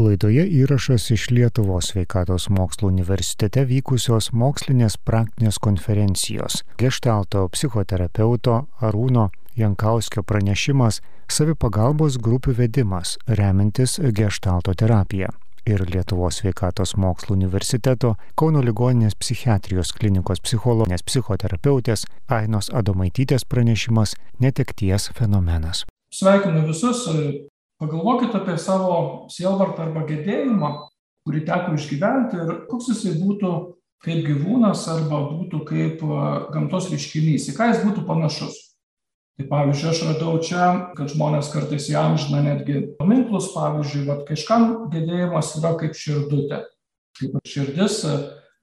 Laidoje įrašas iš Lietuvos sveikatos mokslo universitete vykusios mokslinės praktinės konferencijos Gestalto psichoterapeuto Arūno Jankauskio pranešimas savipagalbos grupių vedimas remiantis Gestalto terapiją ir Lietuvos sveikatos mokslo universiteto Kauno ligoninės psichiatrijos klinikos psichologės psichoterapeutės Ainos Adomaitytės pranešimas netekties fenomenas. Sveikinu visus Pagalvokit apie savo sielvartą arba gedėjimą, kurį teko išgyventi ir koks jisai būtų kaip gyvūnas arba būtų kaip gamtos reiškinys, į ką jis būtų panašus. Tai pavyzdžiui, aš radau čia, kad žmonės kartais įamžina netgi paminklus, pavyzdžiui, vat, kažkam gedėjimas yra kaip širdutė, kaip širdis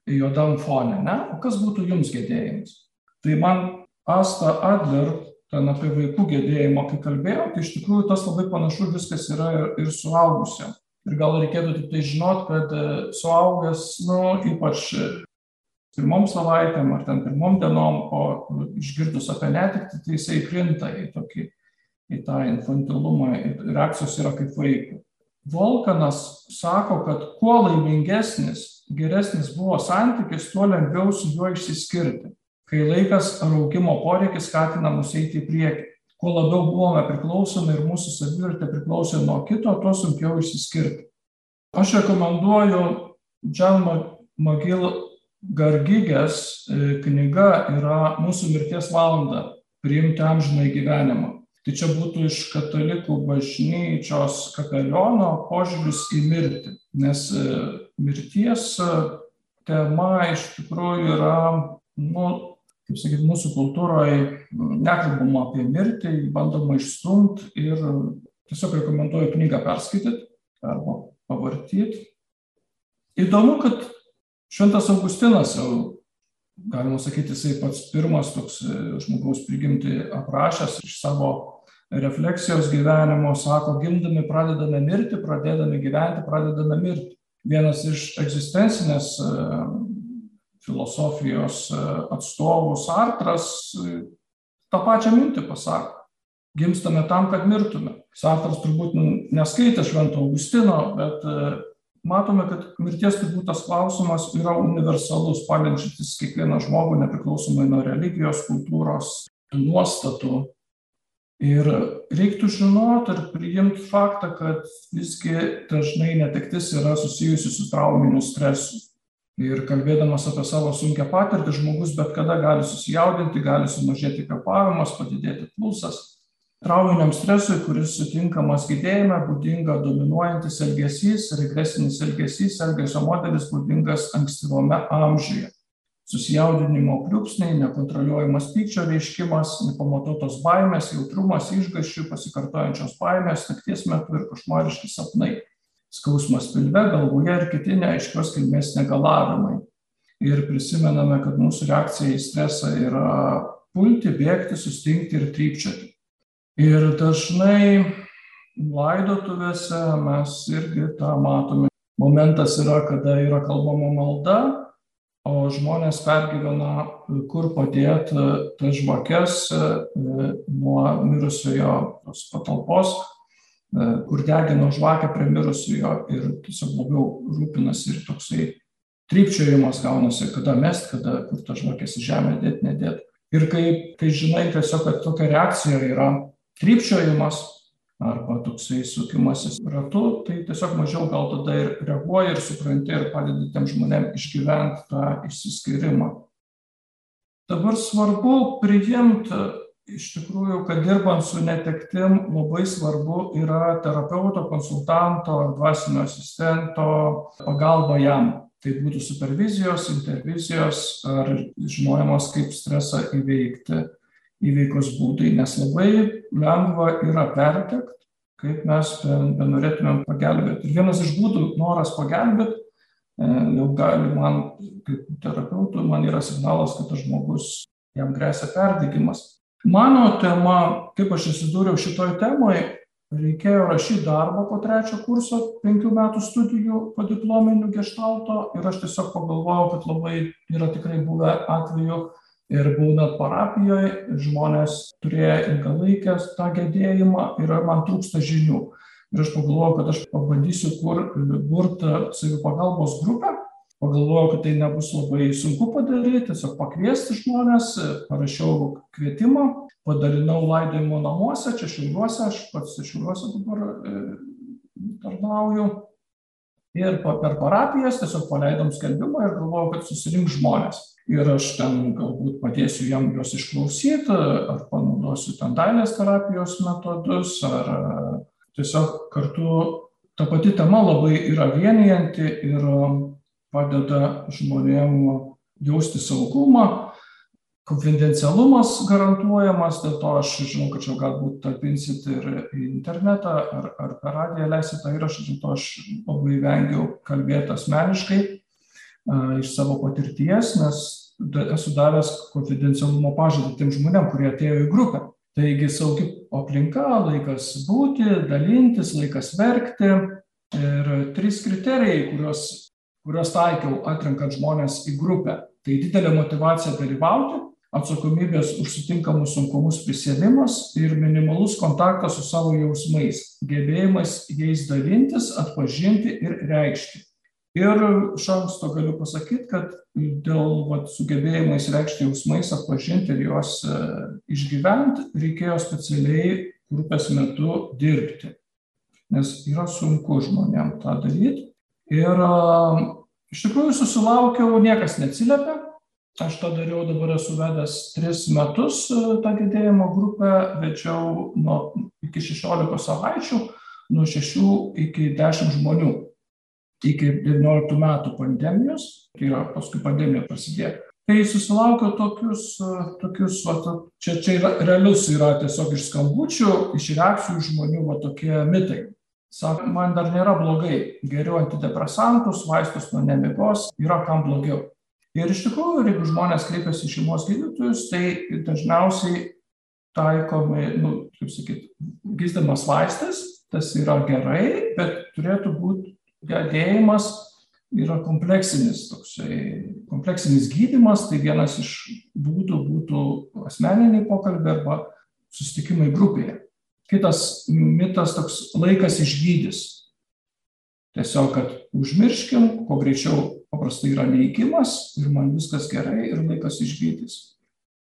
juodam fone, ne? O kas būtų jums gedėjimas? Tai man Asta Adler ten apie vaikų gedėjimą, kai kalbėjau, tai iš tikrųjų tas labai panašu viskas yra ir, ir suaugusiam. Ir gal reikėtų tik tai žinot, kad e, suaugęs, nu, ypač pirmom savaitėm ar ten pirmom dienom, o išgirdus apie netikti, tai jisai krinta į tokį, į tą infantilumą, reakcijos yra kaip vaikų. Volkanas sako, kad kuo laimingesnis, geresnis buvo santykis, tuo lengviau su juo išsiskirti kai laikas ar augimo poreikis skatina mus eiti į priekį. Kuo labiau buvome priklausomi ir mūsų savivertė priklausė nuo kito, tuo sunkiau išsiskirti. Aš rekomenduoju John Magil Gargygės e, knyga yra Mūsų mirties valanda - priimti amžiną gyvenimą. Tai čia būtų iš katalikų bažnyčios kapeliono požiūris į mirtį, nes e, mirties e, tema iš tikrųjų yra nu, kaip sakyt, mūsų kultūroje nekalbama apie mirtį, bandoma išstumti ir tiesiog rekomenduoju knygą perskaityti arba pavartyti. Įdomu, kad Šventas Augustinas jau, galima sakyti, jisai pats pirmas toks e, žmogaus prigimti aprašęs iš savo refleksijos gyvenimo, sako, gimdami pradedame mirti, pradedami gyventi, pradedame mirti. Vienas iš egzistencinės e, filosofijos e, atstovų Sartras e, tą pačią mintį pasako. Gimstame tam, kad mirtume. Sartras turbūt neskaitė Švento Augustino, bet e, matome, kad mirties turbūt tas klausimas yra universalus, paliečiantis kiekvieną žmogų, nepriklausomai nuo religijos, kultūros, nuostatų. Ir reiktų žinoti ir priimti faktą, kad visgi dažnai netektis yra susijusi su trauminiu stresu ir kalbėdamas apie savo sunkią patirtį žmogus bet kada gali susijaudinti gali sumažėti kvėpavimas padidėti pulsas trauminiam stresui kuris sutinkamas gedėjime būdinga dominuojantis elgesys regresinis elgesys elgesio modelis būdingas ankstyvame amžiuje. Susijaudinimo pliūpsniai nekontroliuojamas pykčio reiškimas nepamatuotos baimės jautrumas išgąsčiui pasikartojančios baimės nakties metu ir košmariški sapnai skausmas pilve, galvoje ir kiti neaiškios kilmės negalavimai. Ir prisimename, kad mūsų reakcija į stresą yra pulti, bėgti, sustingti ir trypčioti. Ir dažnai laidotuvėse mes irgi tą matome. Momentas yra, kada yra kalbama malda, o žmonės pergyvena, kur padėti tas žvakes e, nuo mirusiojo patalpos kur degino žvakę prie mirusiojo ir tiesiog labiau rūpinasi ir toksai trypčiojimas gaunasi, kada mest, kada kur tą žvakės į žemę dėti, nedėti. Ir kai, kai žinai tiesiog, kad tokia reakcija yra trypčiojimas arba toksai sukimasis ratu, tai tiesiog mažiau gal tada ir reaguoji ir supranti ir padedi tiem žmonėm išgyventi tą išsiskirimą. Dabar svarbu priimti iš tikrųjų kad dirbant su netektim labai svarbu yra terapeuto konsultanto dvasinio asistento pagalba jam. Tai būtų supervizijos intervizijos ar žinojimas kaip stresą įveikti įveikos būdai nes labai lengva yra pertekt kaip mes benorėtumėm pagelbėt. Ir vienas iš būdų noras pagelbėt e, jau gali man kaip terapeutui man yra signalas kad tas žmogus jam gresia perdegimas mano tema kaip aš atsidūriau šitoj temoj reikėjo rašyt darbą po trečio kurso penkių metų studijų podiplominių geštalto ir aš tiesiog pagalvojau kad labai yra tikrai buvę atvejų ir būnant parapijoj žmonės turėję ilgalaikės tą gedėjimą ir man trūksta žinių ir aš pagalvojau, kad aš pabandysiu kur, burti savipagalbos grupę. Pagalvojau, kad tai nebus labai sunku padaryti, tiesiog pakviesti žmonės, parašiau kvietimą, padalinau laidojimo namuose, čia šiauliuose, aš pats šiauliuose dabar e, tarnauju. Ir per parapijas tiesiog paleidom skelbimą ir galvojau, kad susirink žmonės ir aš ten galbūt padėsiu jam juos išklausyti, ar panaudosiu ten dailės terapijos metodus, ar tiesiog kartu ta pati tema labai yra vienijanti ir padeda žmonėm jausti saugumą, konfidencialumas garantuojamas, dėl to aš žinau, kad čia galbūt talpinsit ir į internetą ar, ar per radiją leisit tą įrašą, dėl to aš labai vengiau kalbėti asmeniškai iš savo patirties, nes esu davęs konfidencialumo pažadą tiem žmonėm, kurie atėjo į grupę. Taigi saugi aplinka, laikas būti, dalintis, laikas verkti. Ir trys kriterijai, kuriuos, kuriuos taikiau atrenkant žmonės į grupę. Tai didelė motivacija dalyvauti, atsakomybės už sutinkamus sunkumus prisėmimas ir minimalus kontaktas su savo jausmais, gebėjimas jais dalintis, atpažinti ir reikšti. Ir iš anksto galiu pasakyti, kad dėl vat, sugebėjimais reikšti jausmais, atpažinti ir juos e, išgyventi, reikėjo specialiai grupės metu dirbti. Nes yra sunku žmonėm tą daryti. Ir iš tikrųjų susilaukiau, niekas neatsiliepia. Aš tą dariau, dabar esu vedęs tris metus e, tą gedėjimo grupę, vedžiau nuo iki 16 savaičių, nuo 6 iki 10 žmonių iki 19 metų pandemijos, tai yra paskui pandemija prasidėjo. Tai susilaukiau tokius, tokius va, čia, čia yra realius yra tiesiog iš skambučių, iš reakcijų žmonių va, tokie mitai. Sako, man dar nėra blogai, geriau antidepresantus, vaistus nuo nemigos, yra kam blogiau. Ir iš tikrųjų, jeigu žmonės kreipiasi į šeimos gydytojus, tai dažniausiai taikomi, nu, kaip sakyti, gydydamas vaistas, tas yra gerai, bet turėtų būti gedėjimas yra kompleksinis toksai, kompleksinis gydimas, tai vienas iš būdų būtų asmeniniai pokalbiai arba susitikimai grupėje. Kitas mitas toks laikas išgydys. Tiesiog, kad užmirškim, kuo greičiau paprastai yra neįkimas ir man viskas gerai ir laikas išgydys.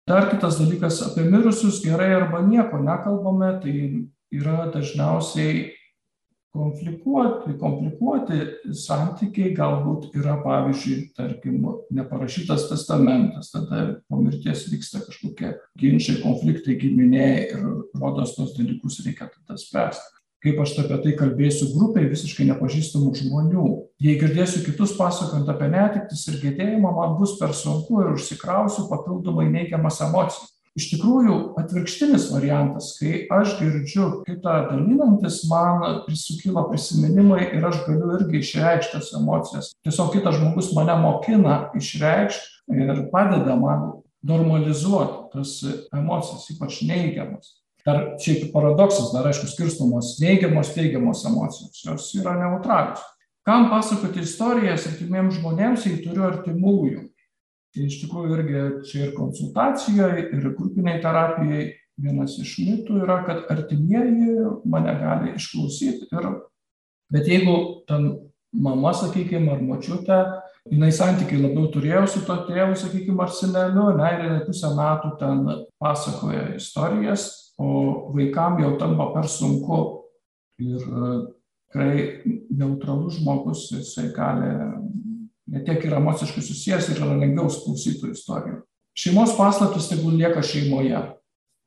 Dar kitas dalykas apie mirusius gerai arba nieko nekalbame, tai yra dažniausiai konflikuoti komplikuoti santykiai galbūt yra pavyzdžiui tarkim neparašytas testamentas tada po mirties vyksta kažkokie ginčai konfliktai giminėj ir rodos tuos dalykus reikia tada spręst kaip aš apie tai kalbėsiu grupėj visiškai nepažįstamų žmonių. Jei girdėsiu kitus pasakojant apie netektis ir gedėjimą man bus per sunku ir užsikrausiu papildomai neigiamas emocijas iš tikrųjų atvirkštinis variantas kai aš girdžiu kitą dalinantis man sukilo prisiminimai ir aš galiu irgi išreikšt tas emocijas. Tiesiog kitas žmogus mane mokina išreikšt ir padeda man normalizuot tas emocijas ypač neigiamas. Dar šiaip paradoksas dar aišku skirstomos neigiamos teigiamos emocijos jos yra neutralios. Kam pasakoti istorijas artimiems žmonėms jei turiu artimųjų iš tikrųjų irgi čia ir konsultacijoj ir grupinėj terapijoj vienas iš mitų yra kad artimieji mane gali išklausyt ir bet jeigu ten mama sakykim ar močiutė jinai santykį labiau turėjo su tuo tėvu sakykim ar seneliu ane ir jinai pusę metų ten pasakoja istorijas o vaikam jau tampa per sunku. Ir tikrai neutralus žmogus jisai gali ne tiek yra emociškai susijęs ir yra lengviau klausyt tų istorijų. Šeimos paslaptis tegul lieka šeimoje.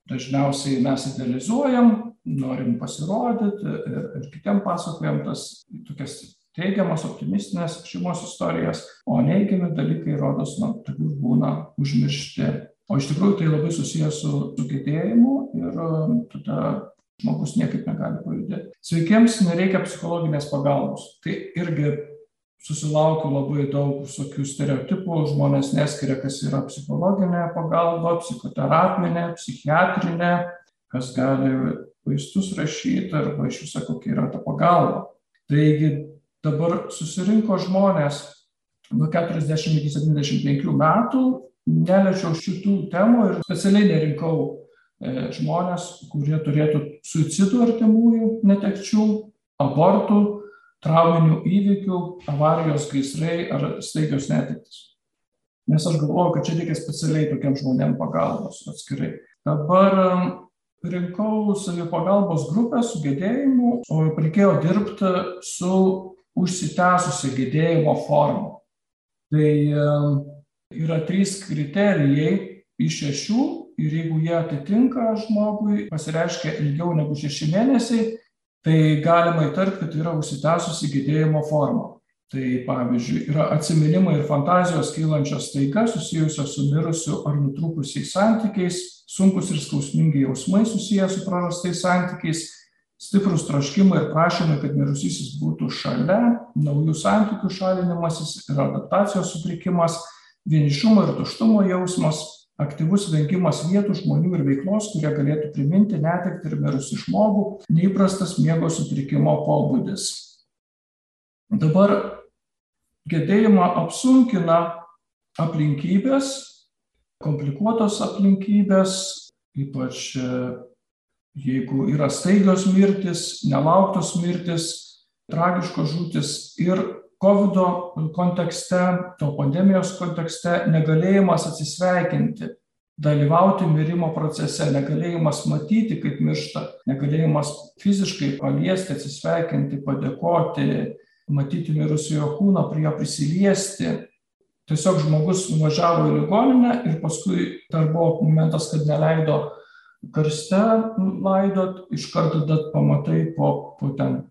Dažniausiai mes idealizuojam, norim pasirodyti ir, ir kitiem pasakojam tas tokias teigiamas, optimistinės šeimos istorijas, o neigiami dalykai, rodos, na, tegul būna užmiršti. O iš tikrųjų tai labai susijęs su, su gedėjimu ir tada žmogus niekaip negali pajudėti. Sveikiems nereikia psichologinės pagalbos. Tai irgi susilaukiu labai daug visokių stereotipų, žmonės neskiria, kas yra psichologinė pagalba, psichoterapinė, psichiatrinė, kas gali vaistus rašyti arba iš viso kokia yra ta pagalba. Taigi dabar susirinko žmonės nuo 40 iki 75 metų, neliečiau šitų temų ir specialiai nerinkau e, žmonės, kurie turėtų suicidų artimųjų netekčių abortų, trauminių įvykių, avarijos, gaisrai ar staigios netiktis. Nes aš galvoju, kad čia reikia specialiai tokiam žmonėm pagalbos atskirai. Dabar rinkau savipagalbos grupę su gedėjimu, o reikėjo dirbti su užsitęsusia gedėjimo forma. Tai yra trys kriterijai iš šešių ir jeigu jie atitinka žmogui, pasireiškia ilgiau negu šeši mėnesiai, tai galima įtarti, kad yra užsitęsusi gedėjimo forma. Tai pavyzdžiui, yra atsiminimai ir fantazijos kylančios staiga susijusios su mirusiu ar nutrūkusiais santykiais, sunkus ir skausmingi jausmai susiję su prarastais santykiais, stiprus troškimai ir prašymai, kad mirusysis būtų šalia, naujų santykių šalinimasis ir adaptacijos sutrikimas, vienišumo ir tuštumo jausmas, aktyvus vengimas vietų, žmonių ir veiklos, kurie galėtų priminti netekti ir mirusį žmogų, neįprastas miego sutrikimo pobūdis. Dabar gedėjimą apsunkina aplinkybės, komplikuotos aplinkybės, ypač e, jeigu yra staigios mirtis, nelauktos mirtis, tragiškos žūtis ir COVID kontekste, to pandemijos kontekste, negalėjimas atsisveikinti, dalyvauti mirimo procese, negalėjimas matyti, kaip miršta, negalėjimas fiziškai paliesti, atsisveikinti, padėkoti, matyti mirusiojo kūną, prie jo prisiliesti, tiesiog žmogus nuvažiavo į ligoninę ir paskui dar buvo momentas, kad neleido karste laidot, iš karto tada pamatai po, po ten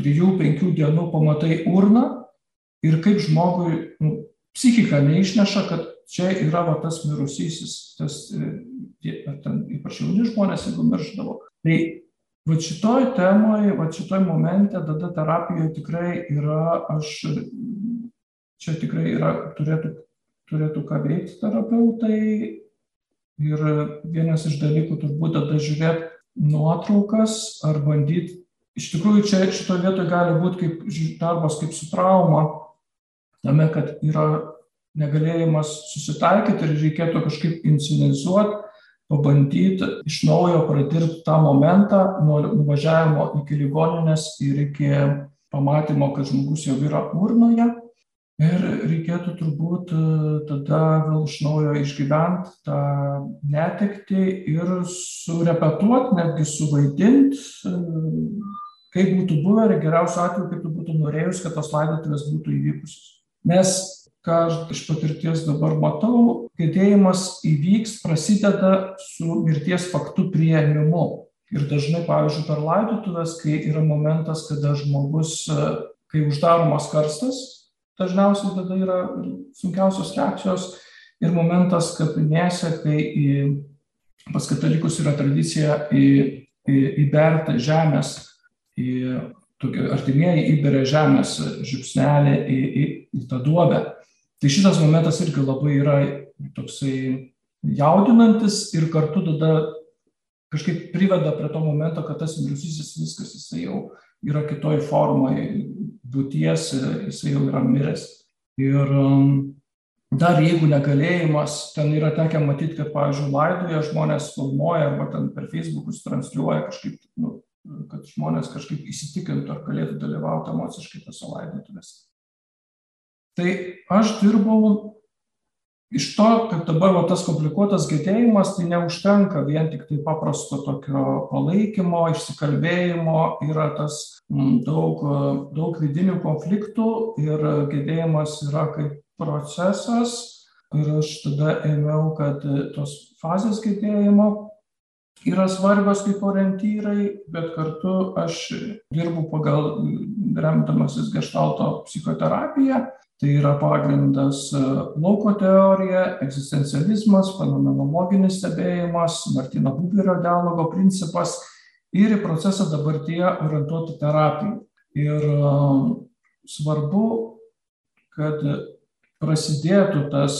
trijų, penkių dienų pamatai urną ir kaip žmogui nu, psichika neišneša, kad čia yra va, tas mirusysis, tas, e, ten ypač jauni žmonės, jeigu mirždavo. Tai va šitoj temoj, va šitoj momente, tada terapijoje tikrai yra, aš čia tikrai yra, turėtų, turėtų ką veikti terapeutai. Ir vienas iš dalykų turbūt tada žiūrėti nuotraukas ar bandyti. Iš tikrųjų, čia šitoje vietoje gali būti kaip darbas kaip su trauma, tame, kad yra negalėjimas susitaikyti ir reikėtų kažkaip inscenizuoti, pabandyti iš naujo pradirbti tą momentą nuo nuvažiavimo iki ligoninės ir iki pamatymo, kad žmogus jau yra urnoje ir reikėtų turbūt e, tada vėl iš naujo išgyvent tą netektį ir surepetuot, netgi suvaidint, e, kaip būtų buvę ir geriausiu atveju, kaip tu būtų norėjus, kad tos laidotuvės būtų įvykusios. Nes, ką aš iš patirties dabar matau, gedėjimas įvyks, prasideda su mirties faktu prieimimu. Ir dažnai, pavyzdžiui, per laidotuvės, kai yra momentas, kada žmogus, kai uždaromas karstas, dažniausiai tada yra sunkiausios reakcijos ir momentas kapinėse, kai į, pas katalikus yra tradicija į, į, įberti žemės, į, tokie, artimieji įberia žemės žiupsnelį į, į, į tą duobę. Tai šitas momentas irgi labai yra toksai jaudinantis ir kartu tada kažkaip priveda prie to momento, kad tas mirusysis viskas jisai jau yra kitoj formoj būties, jisai jau yra miręs. Ir um, dar jeigu negalėjimas, ten yra tekę matyti, kad, pavyzdžiui, laidoje žmonės filmuoja arba ten per Facebookus transliuoja kažkaip, nu, kad žmonės kažkaip įsitikintų ar galėtų dalyvauti emociškai tose laidotuvėse. Tai aš dirbau iš to, kad dabar va, tas komplikuotas gedėjimas, tai neužtenka vien tik tai paprasto tokio palaikymo, išsikalbėjimo, yra tas m, daug, daug vidinių konfliktų ir gedėjimas yra kaip procesas. Ir aš tada ėmiau, kad tos fazės gedėjimo yra svarbios kaip orientyrai, bet kartu aš dirbu pagal remdamasis gestalto psichoterapiją tai yra pagrindas e, lauko teorija egzistencializmas fenomenologinis stebėjimas martyno buberio dialogo principas ir į procesą dabartyje orientuota terapija. Ir e, svarbu kad prasidėtų tas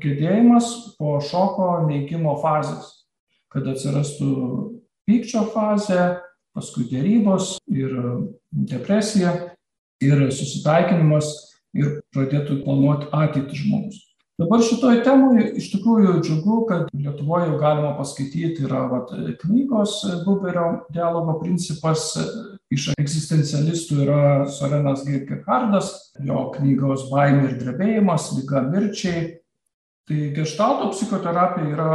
gedėjimas po šoko neigimo fazės kad atsirastų pykčio fazė paskui derybos ir depresija ir susitaikinimas ir pradėtų planuoti ateitį žmogus. dabar šitoj temoj iš tikrųjų džiugu kad lietuvoj jau galima paskaityt yra vat knygos buberio dialogo principas iš egzistencialistų yra sorenas kierkegardas jo knygos baimė ir drebėjimas liga mirčiai tai geštalto psichoterapija yra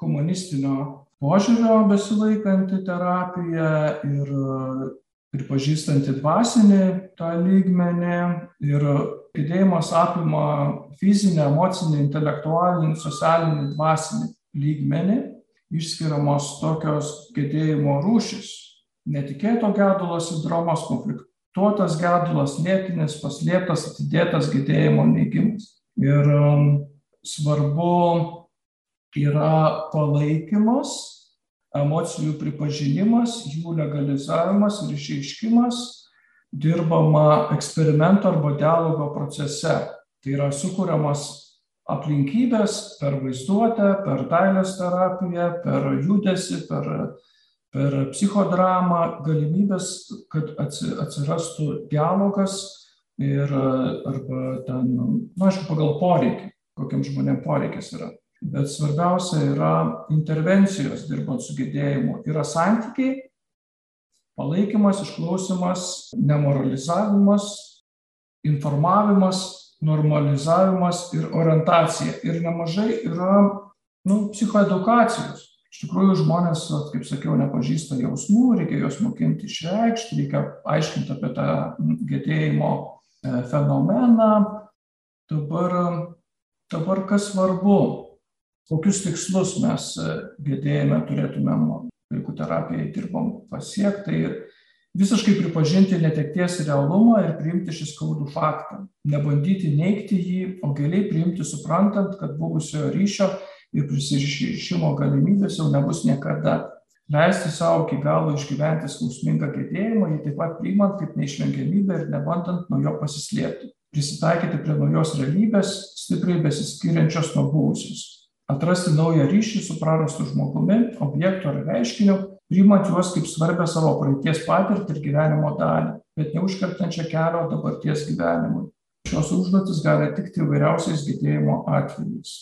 humanistinio požiūrio besilaikanti terapija ir pripažįstanti dvasinį tą lygmenį ir gedėjimas apima fizinį, emocinį, intelektualinį, socialinį, dvasinį lygmenį, išskiriamos tokios gedėjimo rūšis. Netikėto gedulo sindromas, konfliktuotas gedulas, lėtinis, paslėptas, atidėtas gedėjimo neigimas. Ir um, svarbu yra palaikymas emocijų pripažinimas, jų legalizavimas ir išreiškimas dirbama eksperimento arba dialogo procese. Tai yra sukūriamas aplinkybės per vaizduotę, per dailės terapiją, per judesi, per, per psichodramą, galimybės, kad atsirastų dialogas ir arba ten, na, nu, aišku, pagal poreikį, kokiam žmonėm poreikis yra bet svarbiausia yra intervencijos dirbant su gedėjimu. Yra santykiai palaikymas išklausymas nemoralizavimas informavimas normalizavimas ir orientacija. Ir nemažai yra nu psichoedukacijos. Iš tikrųjų žmonės kaip sakiau nepažįsta jausmų reikia juos mokinti išreikšt reikia aiškint apie tą gedėjimo e, fenomeną. Dabar dabar kas svarbu kokius tikslus mes e, gedėjime turėtumėm vaikų terapijai dirbom pasiekt tai visiškai pripažinti netekties realumą ir priimti šį skaudų faktą. Nebandyti neigti jį o giliai priimti suprantant kad buvusiojo ryšio ir prisirišimo galimybės jau nebus niekada. Leisti sau iki galo išgyventi skausmingą gedėjimą jį taip pat priimant kaip neišvengiamybę ir nebandant nuo jo pasislėpti. Prisitaikyti prie naujos realybės stipriai besiskiriančios nuo buvusios atrasti naują ryšį su prarastu žmogumi objektu ar reiškiniu priimant juos kaip svarbią savo praeities patirtį ir gyvenimo dalį bet neužkertančią kelio dabarties gyvenimui. Šios užduotys gali tikti įvairiausiais gedėjimo atvejais.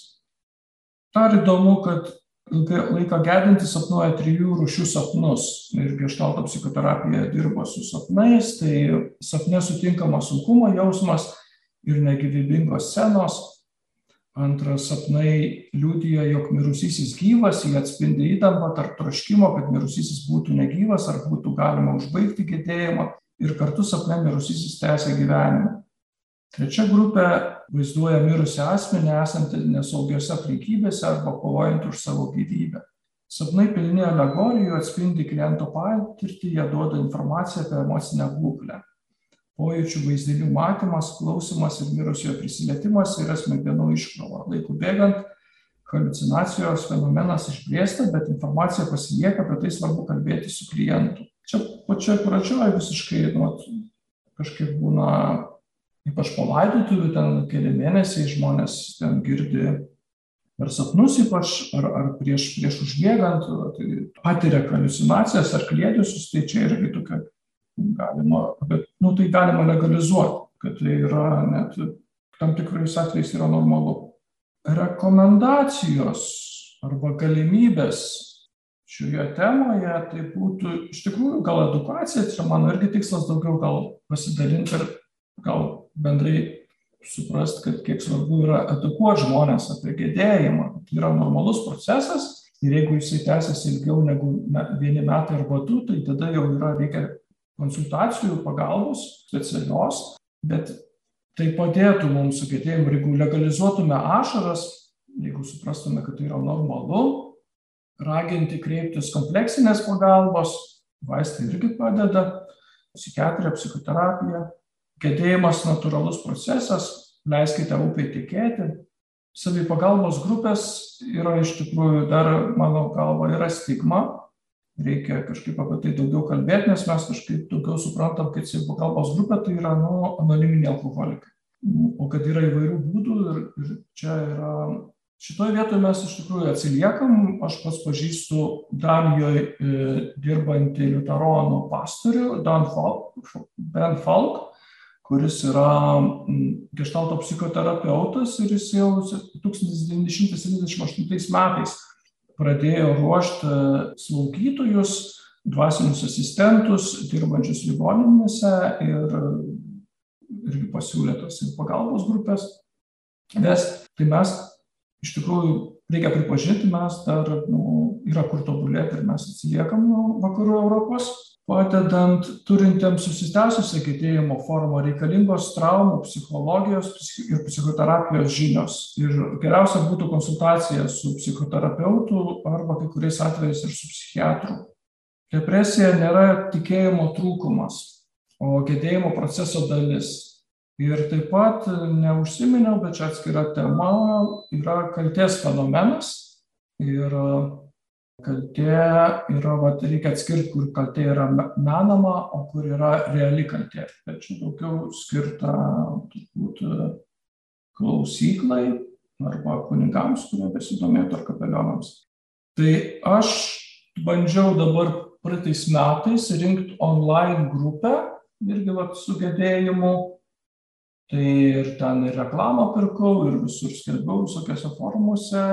Dar įdomu kad laiką gedintys sapnuoja trijų rūšių sapnus. Ir geštalto psichoterapija dirba su sapnais tai sapne sutinkamas sunkumo jausmas ir negyvybingos scenos antras sapnai liudija jog mirusysis gyvas jie atspindi įtampą tarp troškimo kad mirusysis būtų negyvas ar būtų galima užbaigti gedėjimą ir kartu sapne mirusysis tęsia gyvenimą. Trečia grupė vaizduoja mirusį asmenį esantį nesaugiose aplinkybėse arba kovojantį už savo gyvybę. Sapnai pilni alegorijų atspindi kliento patirtį jie duoda informaciją apie emocinę būklę pojūčių vaizdinių matymas klausymas ir mirusiojo prisilietimas yra smegenų iškrova. Laikui bėgant haliucinacijos fenomenas išblėsta bet informacija pasilieka apie tai svarbu kalbėtis su klientu. Čia pačioj pradžioj visiškai nu kažkaip būna ypač po laidotuvių ten keli mėnesiai žmonės ten girdi per sapnus ypač ar ar prieš prieš užmiegant tai patiria haliucinacijas ar kliedesius tai čia irgi tokia galima bet nu tai galima legalizuot kad tai yra net tam tikrais atvejais yra normalu. Rekomendacijos arba galimybės šioje temoje tai būtų iš tikrųjų gal edukacija čia mano irgi tikslas daugiau gal pasidalint ir gal bendrai suprast kad kiek svarbu yra edukuot žmones apie gedėjimą tai yra normalus procesas ir jeigu jisai tęsiasi ilgiau negu vieni metai arba du tai tada jau yra reikia konsultacijų pagalbos specialios bet tai padėtų mums su gedėjimu ir jeigu legalizuotume ašaras jeigu suprastume kad tai yra normalu raginti kreiptis kompleksinės pagalbos vaistai irgi padeda psichiatrija psichoterapija gedėjimas natūralus procesas leiskite upei tekėti. Savipagalbos grupės yra iš tikrųjų dar mano galva yra stigma reikia kažkaip apie tai daugiau kalbėt nes mes kažkaip daugiau suprantam kad savipagalbos grupė tai yra nu anoniminiai alkoholikai. O kad yra įvairių būdų ir ir čia yra šitoj vietoj mes iš tikrųjų atsiliekam. Aš pats pažįstu danijoj e, dirbantį liuteronų pastorių dan falk ben falk kuris yra gestalto psichoterapeutas ir jis jau 1978 metais pradėjo ruošti slaugytojus, dvasinius asistentus, dirbančius ligoninėse ir irgi pasiūlė tas ir pagalbos grupės. Nes tai mes iš tikrųjų reikia pripažinti, mes dar nu, yra kur tobulėti ir mes atsiliekam nuo vakarų Europos padedant turintiems susitęsusią gedėjimo formą reikalingos traumų psichologijos ir psichoterapijos žinios. Ir geriausia būtų konsultacija su psichoterapeutu arba kai kuriais atvejais ir su psichiatru. Depresija nėra tikėjimo trūkumas o gedėjimo proceso dalis. Ir taip pat neužsiminiau bet čia atskira tema yra kaltės fenomenas. Ir kaltė yra vat reikia atskirt kur kaltė yra menama o kur yra reali kaltė. Bet čia daugiau skirta turbūt klausyklai arba kunigams kurie besidomėtų ar kapelionams. Tai aš bandžiau dabar praeitais metais rinkt online grupę irgi vat su gedėjimu tai ir ten ir reklamą pirkau ir visur skelbiau visokiuose forumuose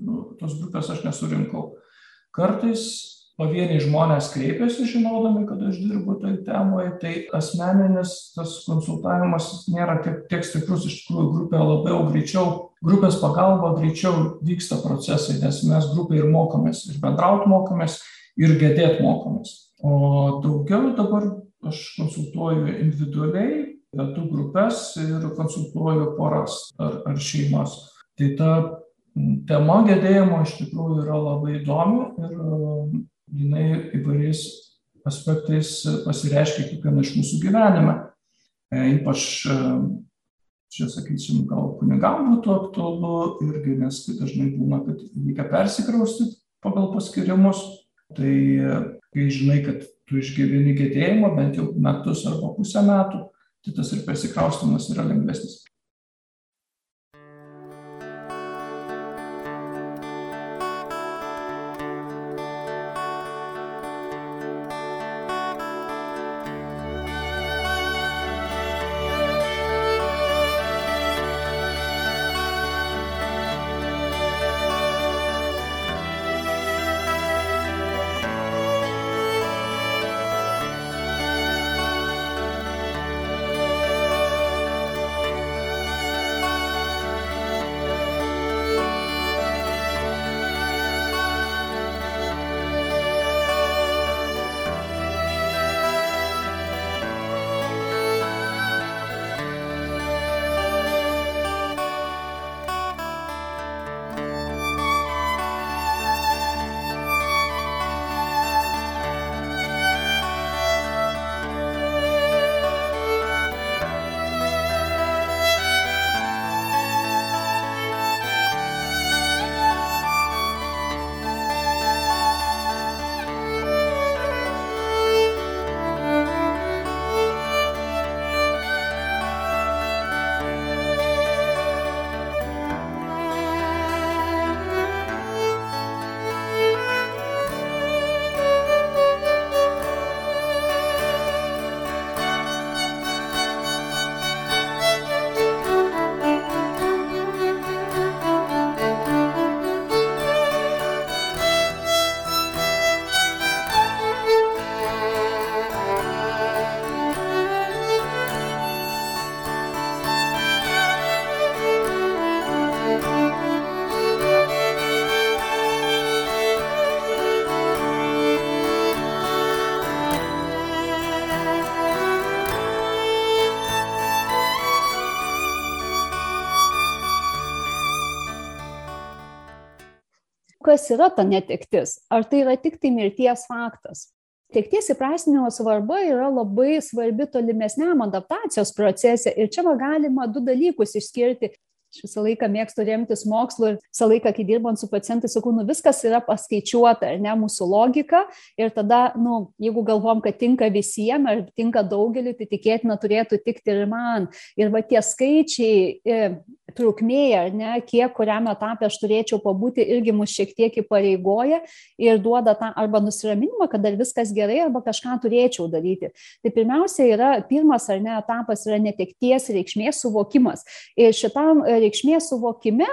nu tos grupės aš nesurinkau. Kartais pavieniai žmonės kreipiasi žinodami kad aš dirbu toj temoj tai asmeninis tas konsultavimas nėra tiek tiek stiprus iš tikrųjų grupė labiau greičiau grupės pagalba greičiau vyksta procesai nes mes grupėj ir mokomės ir bendraut mokomės ir gedėt mokomės. O daugiau dabar aš konsultuoju individualiai vedu grupes ir konsultuoju poras ar ar šeimas. Tai ta tema gedėjimo iš tikrųjų yra labai įdomi ir jinai įvairiais aspektais pasireiškia kiekvieno iš mūsų gyvenime. Ypač čia sakysim gal kunigam būtų aktualu irgi nes tai dažnai būna kad reikia persikraustyt pagal paskyrimus tai kai žinai kad tu išgyveni gedėjimą bent jau metus arba pusę metų tai tas ir persikraustymas yra lengvesnis kas yra ta netektis? Ar tai yra tiktai mirties faktas? Tekties įprasminimo svarba yra labai svarbi tolimesniam adaptacijos procese ir čia galima du dalykus išskirti. Aš visą laiką mėgstu remtis mokslu ir visą laiką kai dirbant su pacientais sakau nu viskas yra paskaičiuota ar ne mūsų logika. Ir tada nu jeigu galvojam kad tinka visiem ar tinka daugeliui tai tikėtina turėtų tikti ir man. Ir va tie skaičiai trukmė, ar ne, kiek kuriam etapė aš turėčiau pabūti, irgi mus šiek tiek įpareigoja ir duoda tą arba nusiraminimą, kad dar viskas gerai, arba kažką turėčiau daryti. Tai pirmiausia yra, pirmas ar ne etapas yra netekties reikšmės suvokimas. Ir šitam reikšmės suvokime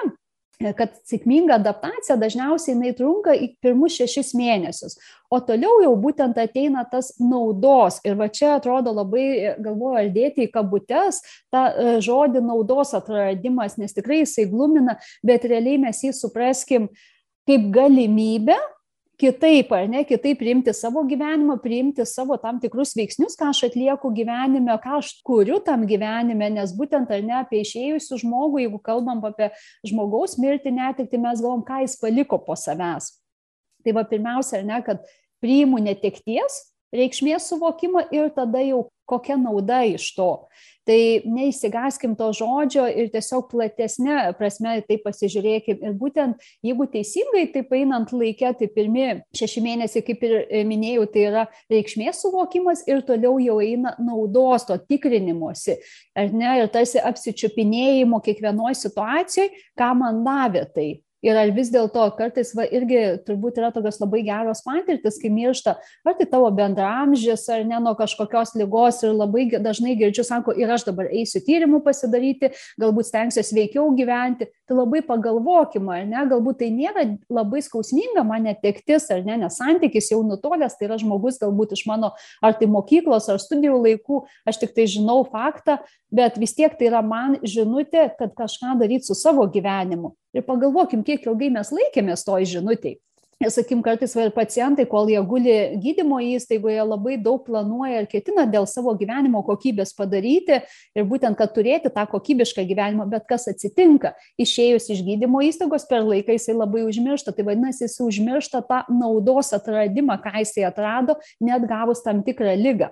kad sėkminga adaptacija dažniausiai jinai trunka į pirmus šešis mėnesius, o toliau jau būtent ateina tas naudos. Ir va čia atrodo labai, galvoju, ar dėti į kabutes tą e, žodį naudos atradimas, nes tikrai jisai glumina, bet realiai mes jį supraskim kaip galimybę kitaip, ar ne, kitaip priimti savo gyvenimą, priimti savo tam tikrus veiksnius, ką aš atlieku gyvenime, ką aš kuriu tam gyvenime, nes būtent ar ne apie išėjusių žmogų, jeigu kalbam apie žmogaus mirtį netikti, mes galvom, ką jis paliko po savęs. Tai va pirmiausia, ar ne, kad priimu netekties reikšmės suvokimą ir tada jau kokia nauda iš to. Tai neįsigaskim to žodžio ir tiesiog platesnė prasme tai pasižiūrėkim. Ir būtent jeigu teisingai taip einant laikė, tai pirmi šeši mėnesiai, kaip ir minėjau, tai yra reikšmės suvokimas ir toliau jau eina naudos to tikrinimuose. Ar ne, ir tarsi apsičiupinėjimo kiekvienoje situacijoje, ką man davė tai ir ar vis dėlto kartais va irgi turbūt yra tokios labai geros patirtys kai miršta ar tai tavo bendraamžis ar ne nuo kažkokios ligos ir labai dažnai girdžiu sako ir aš dabar eisiu tyrimų pasidaryti galbūt stengsiuos sveikiau gyventi tai labai pagalvokim ar ne galbūt tai nėra labai skausminga man netektis ar ne nes santykis jau nutolęs tai yra žmogus galbūt iš mano ar tai mokyklos ar studijų laikų aš tiktai žinau faktą bet vis tiek tai yra man žinutė kad kažką daryt su savo gyvenimu. Ir pagalvokim kiek ilgai mes laikėmės toj žinutėj ir sakykim kartais va ir pacientai kol jie guli gydymo įstaigoje labai daug planuoja ir ketina dėl savo gyvenimo kokybės padaryti ir būtent kad turėti tą kokybišką gyvenimą. Bet kas atsitinka? Išėjus iš gydymo įstaigos per laiką jisai labai užmiršta. Tai vadinasi jis užmiršta tą naudos atradimą ką jisai atrado net gavus tam tikrą ligą.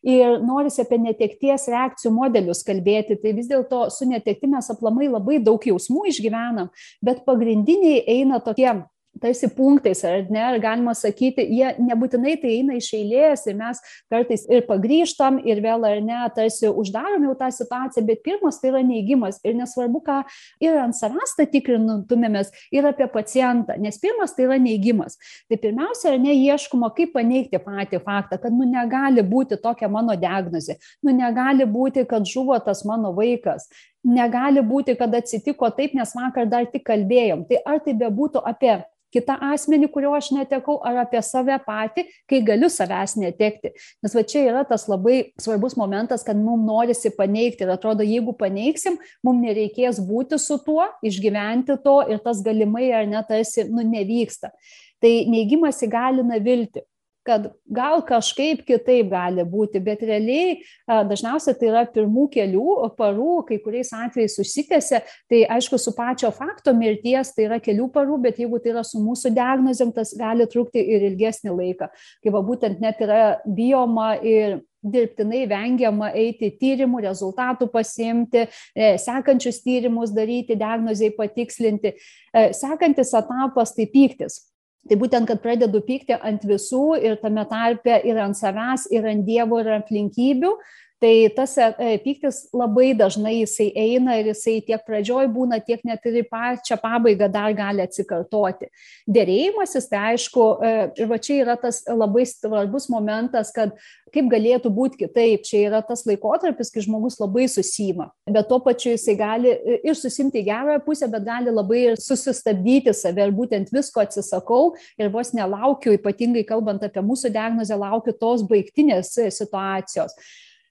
Ir norisi apie netekties reakcijų modelius kalbėti. Tai vis dėlto su netektim mes aplamai labai daug jausmų išgyvenam bet pagrindiniai eina tokie tarsi punktais ar ne ar galima sakyti jie nebūtinai tai eina iš eilės ir mes kartais ir pagrįžtam ir vėl ar ne tarsi uždarom jau tą situaciją bet pirmas tai yra neigimas ir nesvarbu ką ir ant savęs tą tikrintumėmės ir apie pacientą nes pirmas tai yra neigimas. Tai pirmiausia ar ne ieškoma kaip paneigti patį faktą kad nu negali būti tokia mano diagnozė nu negali būti kad žuvo tas mano vaikas negali būti kad atsitiko taip nes vakar dar tik kalbėjom. Tai ar tai bebūtų apie kitą asmenį kurio aš netekau ar apie save patį kai galiu savęs netekti. Nes va čia yra tas labai svarbus momentas kad mum norisi paneigti ir atrodo jeigu paneigsim mum nereikės būti su tuo išgyventi to ir tas galimai ar ne tarsi nu nevyksta. Tai neigimas įgalina viltį kad gal kažkaip kitaip gali būti bet realiai dažniausiai tai yra pirmų kelių parų kai kuriais atvejais užsitęsia. Tai aišku su pačio fakto mirties tai yra kelių parų bet jeigu tai yra su mūsų diagnozėm tas gali trukti ir ilgesnį laiką. Kai va būtent net yra bijoma ir dirbtinai vengiama eiti tyrimų rezultatų pasiimti e, sekančius tyrimus daryti diagnozei patikslinti. E, sekantis etapas tai pyktis tai būtent kad pradedu pykti ant visų ir tame tarpe ir ant savęs ir ant dievo ir aplinkybių tai tas e, pyktis labai dažnai jisai eina ir jisai tiek pradžioj būna tiek net ir į pačią pabaigą dar gali atsikartoti. Derėjimasis tai aišku e, ir va čia yra tas labai svarbus momentas kad kaip galėtų būt kitaip. Čia yra tas laikotarpis kai žmogus labai susiima bet tuo pačiu jisai gali e, ir susiimti į gerąją pusę bet gali labai ir susistabdyti save. Ir būtent visko atsisakau ir vos nelaukiu ypatingai kalbant apie mūsų diagnozę laukiu tos baigtinės situacijos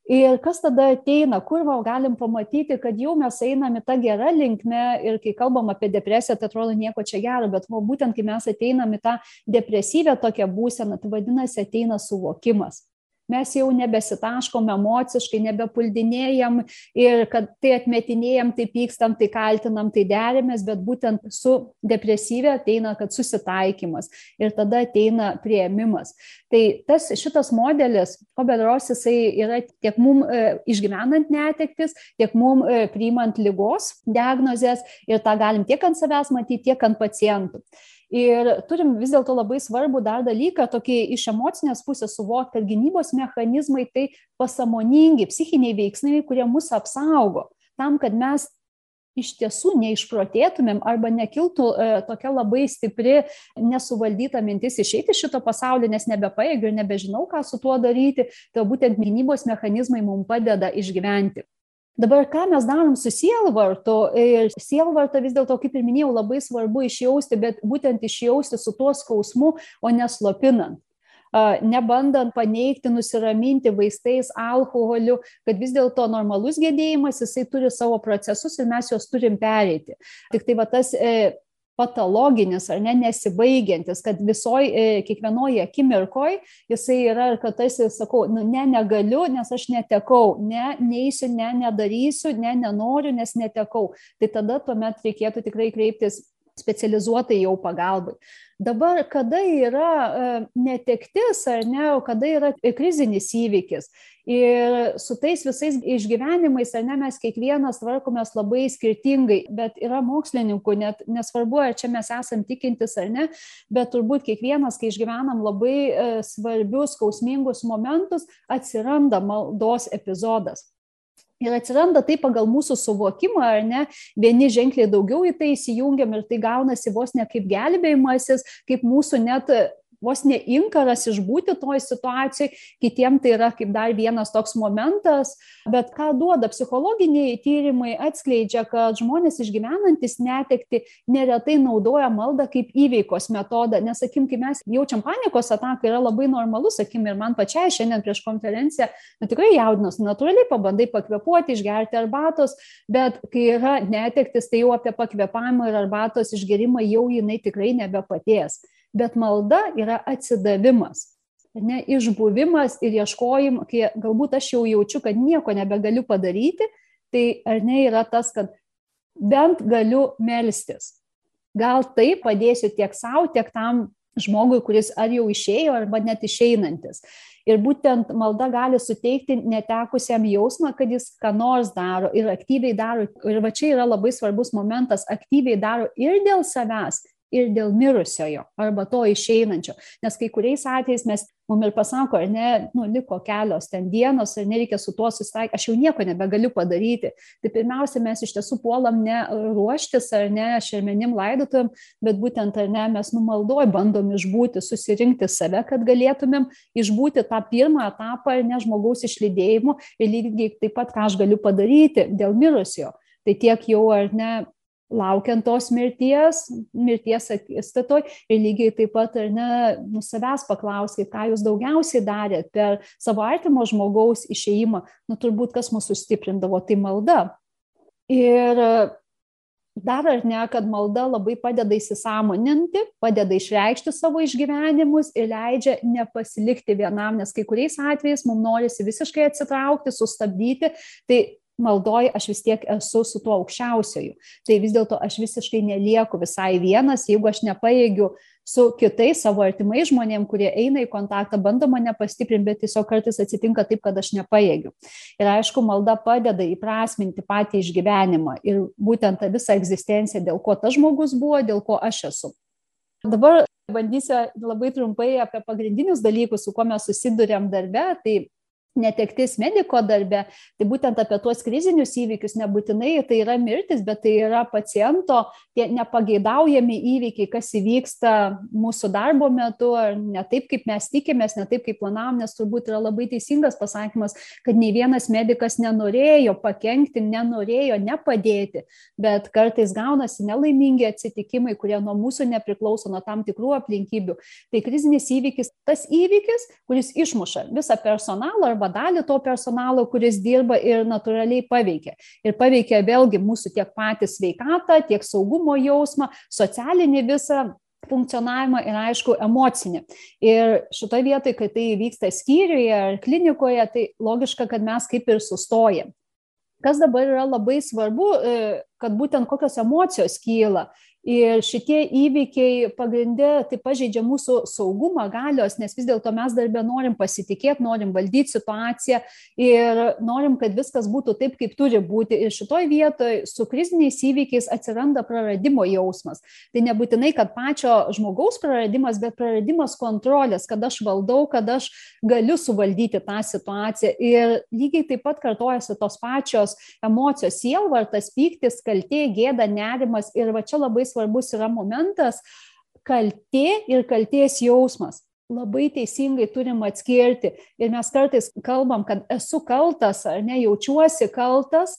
ir kas tada ateina kur va galim pamatyti kad jau mes einam į ta gera linkme ir kai kalbam apie depresiją tai atrodo nieko čia gero bet va būtent kai mes ateinam į tą depresyvią tokią būseną tai vadinasi ateina suvokimas mes jau nebesitaškom emociškai nebepuldinėjam ir kad tai atmetinėjam tai pykstam tai kaltinam tai derimės bet būtent su depresyvia ateina kad susitaikymas ir tada ateina priėmimas. Tai tas šitas modelis ko bendros jisai yra tiek mum e, išgyvenant netektis tiek mum e, priimant ligos diagnozes ir tą galim tiek ant savęs matyt tiek ant pacientų ir turim vis dėlto labai svarbų dar dalyką tokį iš emocinės pusės suvokt kad gynybos mechanizmai tai pasąmoningi psichiniai veiksniai kurie mus apsaugo tam kad mes iš tiesų neišprotėtumėm arba nekiltų e, tokia labai stipri nesuvaldyta mintis išeiti iš šito pasaulio, nes nebepaėgiu ir nebežinau, ką su tuo daryti, tai būtent gynybos mechanizmai mums padeda išgyventi. Dabar ką mes darom su sielvartu? Ir sielvartą vis dėlto, kaip ir minėjau, labai svarbu išjausti, bet būtent išjausti su tuo skausmu, o neslopinant nebandant paneigti, nusiraminti vaistais, alkoholiu, kad vis dėlto normalus gedėjimas, jisai turi savo procesus ir mes juos turim pereiti. Tik tai va tas e, patologinis ar ne nesibaigiantis, kad visoj, e, kiekvienoje akimirkoje jisai yra ir kad tarsi sakau, nu, ne, negaliu, nes aš netekau, ne, neįsiu, ne, nedarysiu, ne, nenoriu, nes netekau. Tai tada tuomet reikėtų tikrai kreiptis specializuotai jau pagalbai. Dabar, kada yra e, netektis ar ne, o kada yra krizinis įvykis. Ir su tais visais išgyvenimais, ar ne, mes kiekvienas tvarkomės labai skirtingai, bet yra mokslininkų, net nesvarbu, ar čia mes esam tikintis ar ne, bet turbūt kiekvienas, kai išgyvenam labai e, svarbius, skausmingus momentus, atsiranda maldos epizodas. Ir atsiranda tai pagal mūsų suvokimą, ar ne, vieni ženkliai daugiau į tai įsijungiam ir tai gaunasi vos ne kaip gelbėjimasis, kaip mūsų net vos ne inkaras išbūti toj situacijoj, kitiem tai yra kaip dar vienas toks momentas, bet ką duoda psichologiniai tyrimai atskleidžia, kad žmonės išgyvenantis netekti neretai naudoja maldą kaip įveikos metodą, nes, sakim, kai mes jaučiam panikos ataką, yra labai normalu, sakim, ir man pačiai šiandien prieš konferenciją, na tikrai jaudinos, natūraliai pabandai pakvepuoti, išgerti arbatos, bet kai yra netektis, tai jau apie pakvepavimą ir arbatos išgerimą jau jinai tikrai nebepaties bet malda yra atsidavimas. Ne, išbuvimas ir ieškojimas, kai galbūt aš jau jaučiu, kad nieko nebegaliu padaryti, tai ar ne yra tas, kad bent galiu melstis. Gal tai padėsiu tiek savo, tiek tam žmogui, kuris ar jau išėjo, arba net išeinantis. Ir būtent malda gali suteikti netekusiam jausmą, kad jis ką nors daro ir aktyviai daro. Ir va čia yra labai svarbus momentas - aktyviai daro ir dėl savęs, ir dėl mirusiojo arba to išeinančio. Nes kai kuriais atvejais mes mum ir pasako, ar ne, nu, liko kelios ten dienos, ar nereikia su tuo susitaikyti, aš jau nieko nebegaliu padaryti. Tai pirmiausia, mes iš tiesų puolam ne ruoštis ar ne šermenim laidotuvėm, bet būtent ar ne mes numaldoj bandom išbūti, susirinkti save, kad galėtumėm išbūti tą pirmą etapą ar ne žmogaus išlydėjimu ir lygiai taip pat, ką aš galiu padaryti dėl mirusiojo. Tai tiek jau ar ne laukiant tos mirties, mirties akistatoj. Ir lygiai taip pat ar ne, nu savęs paklausai, ką jūs daugiausiai darėt per savo artimo žmogaus išeimą, nu turbūt kas mūsų stiprindavo, tai malda. Ir dar ar ne, kad malda labai padeda įsisamoninti, padeda išreikšti savo išgyvenimus ir leidžia nepasilikti vienam, nes kai kuriais atvejais mums norisi visiškai atsitraukti, sustabdyti, tai maldoj aš vis tiek esu su tuo aukščiausioju. Tai vis dėlto aš visiškai nelieku visai vienas, jeigu aš nepajėgiu su kitais savo artimais žmonėm, kurie eina į kontaktą, bando mane pastiprinti, bet tiesiog kartais atsitinka taip, kad aš nepajėgiu. Ir aišku, malda padeda įprasminti patį išgyvenimą ir būtent tą visą egzistenciją, dėl ko tas žmogus buvo, dėl ko aš esu. Dabar bandysiu labai trumpai apie pagrindinius dalykus, su kuo mes susidurėm darbe. Tai netektis mediko darbe, tai būtent apie tuos krizinius įvykius nebūtinai tai yra mirtis, bet tai yra paciento tie nepageidaujami įvykiai, kas įvyksta mūsų darbo metu, ar ne taip, kaip mes tikimės, ne taip, kaip planavom, nes turbūt yra labai teisingas pasakymas, kad nei vienas medikas nenorėjo pakengti, nenorėjo nepadėti, bet kartais gaunasi nelaimingi atsitikimai, kurie nuo mūsų nepriklauso, nuo tam tikrų aplinkybių. Tai krizinis įvykis, tas įvykis, kuris išmuša visą personalą arba dalį to personalo, kuris dirba ir natūraliai paveikia. Ir paveikia vėlgi mūsų tiek patį sveikatą, tiek saugumo jausmą, socialinį visą funkcionavimą ir aišku emocinį. Ir šitoje vietoje, kai tai vyksta skyriuje ar klinikoje, tai logiška, kad mes kaip ir sustojam. Kas dabar yra labai svarbu, e, kad būtent kokios emocijos kyla Ir šitie įvykiai pagrindė tai pažeidžia mūsų saugumą galios, nes vis dėlto mes darbę norim pasitikėti, norim valdyti situaciją ir norim, kad viskas būtų taip, kaip turi būti. Ir šitoj vietoje su kriziniais įvykiais atsiranda praradimo jausmas. Tai nebūtinai, kad pačio žmogaus praradimas, bet praradimas kontrolės, kad aš valdau, kad aš galiu suvaldyti tą situaciją. Ir lygiai taip pat kartojasi tos pačios emocijos, sielvartas, pyktis, kaltė, gėda, nerimas ir va čia labai svarbus yra momentas kaltė ir kalties jausmas labai teisingai turim atskirti. Ir mes kartais kalbam, kad esu kaltas ar ne, jaučiuosi kaltas,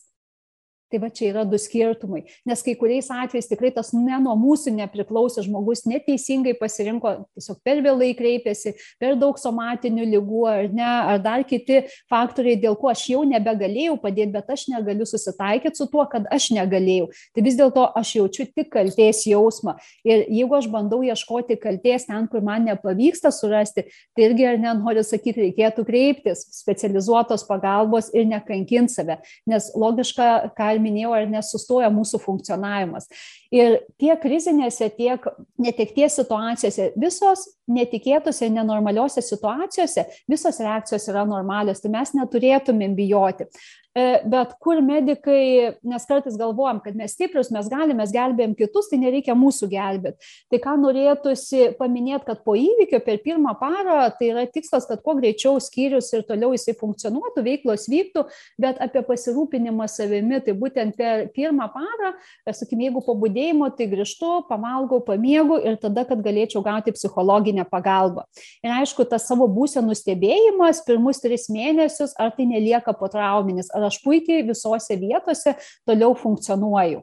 Tai va čia yra du skirtumai, nes kai kuriais atvejais tikrai tas ne nuo mūsų nepriklausė žmogus, neteisingai pasirinko, tiesiog per vėlai kreipėsi, per daug somatinių lygų ar ne, ar dar kiti faktoriai, dėl ko aš jau nebegalėjau padėti, bet aš negaliu susitaikyti su tuo, kad aš negalėjau. Tai vis dėlto aš jaučiu tik kalties jausmą. Ir jeigu aš bandau ieškoti kalties ten, kur man nepavyksta surasti, tai irgi ar nenoriu sakyti, reikėtų kreiptis specializuotos pagalbos ir nekankinti save. Nes logiška, ką minėjau, ar nesustoja mūsų funkcionavimas. Ir tiek krizinėse, tiek netekties situacijose, visos netikėtose, nenormaliuose situacijose, visos reakcijos yra normalios, tai mes neturėtumėm bijoti. E, bet kur medikai, nes kartais galvojam, kad mes stiprius, mes galime, mes gelbėjom kitus, tai nereikia mūsų gelbėti. Tai ką norėtųsi paminėti, kad po įvykio per pirmą parą tai yra tikslas, kad kuo greičiau skyrius ir toliau jisai funkcionuotų, veiklos vyktų, bet apie pasirūpinimą savimi, tai būtent per pirmą parą, e, sakykime, jeigu po būdėjimo, tai grįžtu, pavalgau, pamiegu ir tada, kad galėčiau gauti psichologinę pagalbą. Ir aišku, tas savo būsenų stebėjimas pirmus tris mėnesius, ar tai nelieka potrauminis, ar aš puikiai visose vietose toliau funkcionuoju.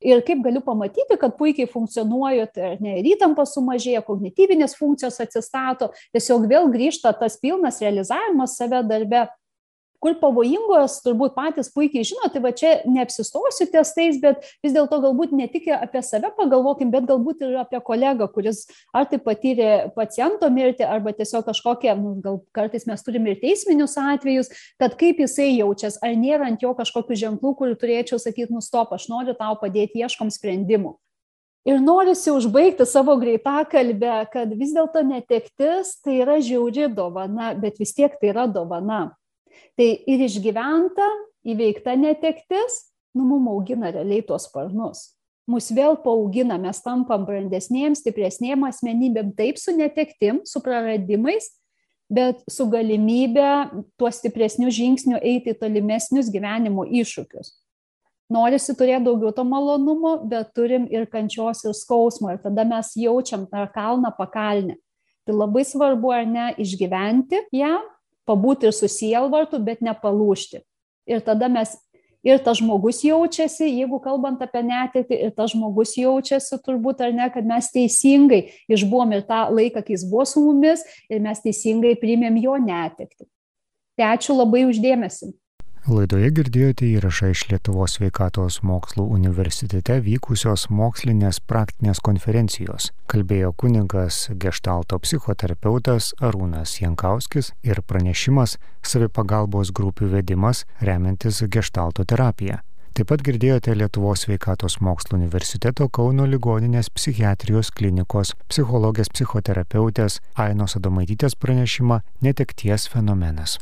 Ir kaip galiu pamatyti, kad puikiai funkcionuoju, tai ne, ir įtampa sumažėja, kognityvinės funkcijos atsistato, tiesiog vėl grįžta tas pilnas realizavimas save darbe kur pavojingos, turbūt patys puikiai žino, tai va čia neapsistosiu ties tais, bet vis dėlto galbūt ne tik apie save pagalvokim, bet galbūt ir apie kolegą, kuris ar tai patyrė paciento mirtį, arba tiesiog kažkokie, nu, gal kartais mes turime ir teisminius atvejus, kad kaip jisai jaučiasi, ar nėra ant jo kažkokių ženklų, kur turėčiau sakyti, nustop, aš noriu tau padėti, ieškom sprendimų. Ir norisi užbaigti savo greitą kalbę, kad vis dėlto netektis tai yra žiauri dovana, bet vis tiek tai yra dovana. Tai ir išgyventa, įveikta netektis, nu, mum augina realiai tuos sparnus. Mus vėl paaugina, mes tampam brandesnėm, stipresnėm asmenybėm, taip su netektim, su praradimais, bet su galimybė tuos stipresnius žingsnių eiti į tolimesnius gyvenimo iššūkius. Norisi turėti daugiau to malonumo, bet turim ir kančios, ir skausmo, ir tada mes jaučiam tą kalną pakalnę. Tai labai svarbu, ar ne, išgyventi ją, pabūti ir su sielvartu, bet nepalūšti. Ir tada mes ir tas žmogus jaučiasi, jeigu kalbant apie netekti, ir tas žmogus jaučiasi turbūt ar ne, kad mes teisingai išbuvom ir tą laiką, kai jis buvo su mumis, ir mes teisingai priimėm jo netekti. Tai ačiū labai uždėmesi. Laidoje girdėjote įrašą iš Lietuvos sveikatos mokslų universitete vykusios mokslinės praktinės konferencijos. Kalbėjo kuningas gestalto psichoterapeutas Arūnas Jankauskis ir pranešimas savipagalbos grupių vedimas remiantis gestalto terapiją. Taip pat girdėjote Lietuvos sveikatos mokslų universiteto Kauno ligoninės psichiatrijos klinikos psichologės psichoterapeutės Ainos Adomaitytės pranešimą Netekties fenomenas.